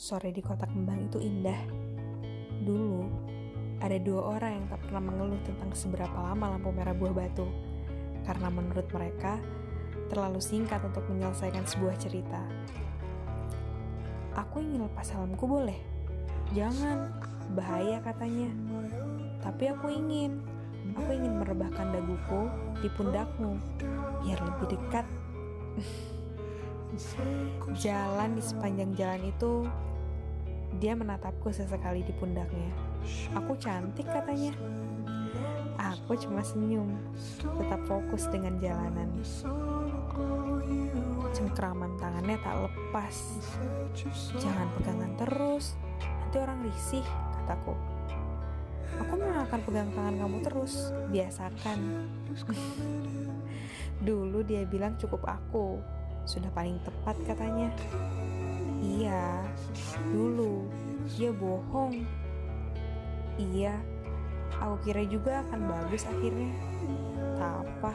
Sore di kota kembang itu indah. Dulu, ada dua orang yang tak pernah mengeluh tentang seberapa lama lampu merah buah batu. Karena menurut mereka, terlalu singkat untuk menyelesaikan sebuah cerita. Aku ingin lepas helmku boleh? Jangan, bahaya katanya. Tapi aku ingin. Aku ingin merebahkan daguku di pundakmu, biar lebih dekat. Jalan di sepanjang jalan itu, dia menatapku sesekali di pundaknya. Aku cantik katanya. Aku cuma senyum, tetap fokus dengan jalanan. Cengkraman tangannya tak lepas. Jangan pegangan terus, nanti orang risih, kataku. Aku memang akan pegang tangan kamu terus, biasakan. Dulu dia bilang cukup aku, sudah paling tepat katanya. Iya, dia bohong. Iya, aku kira juga akan bagus akhirnya. Apa.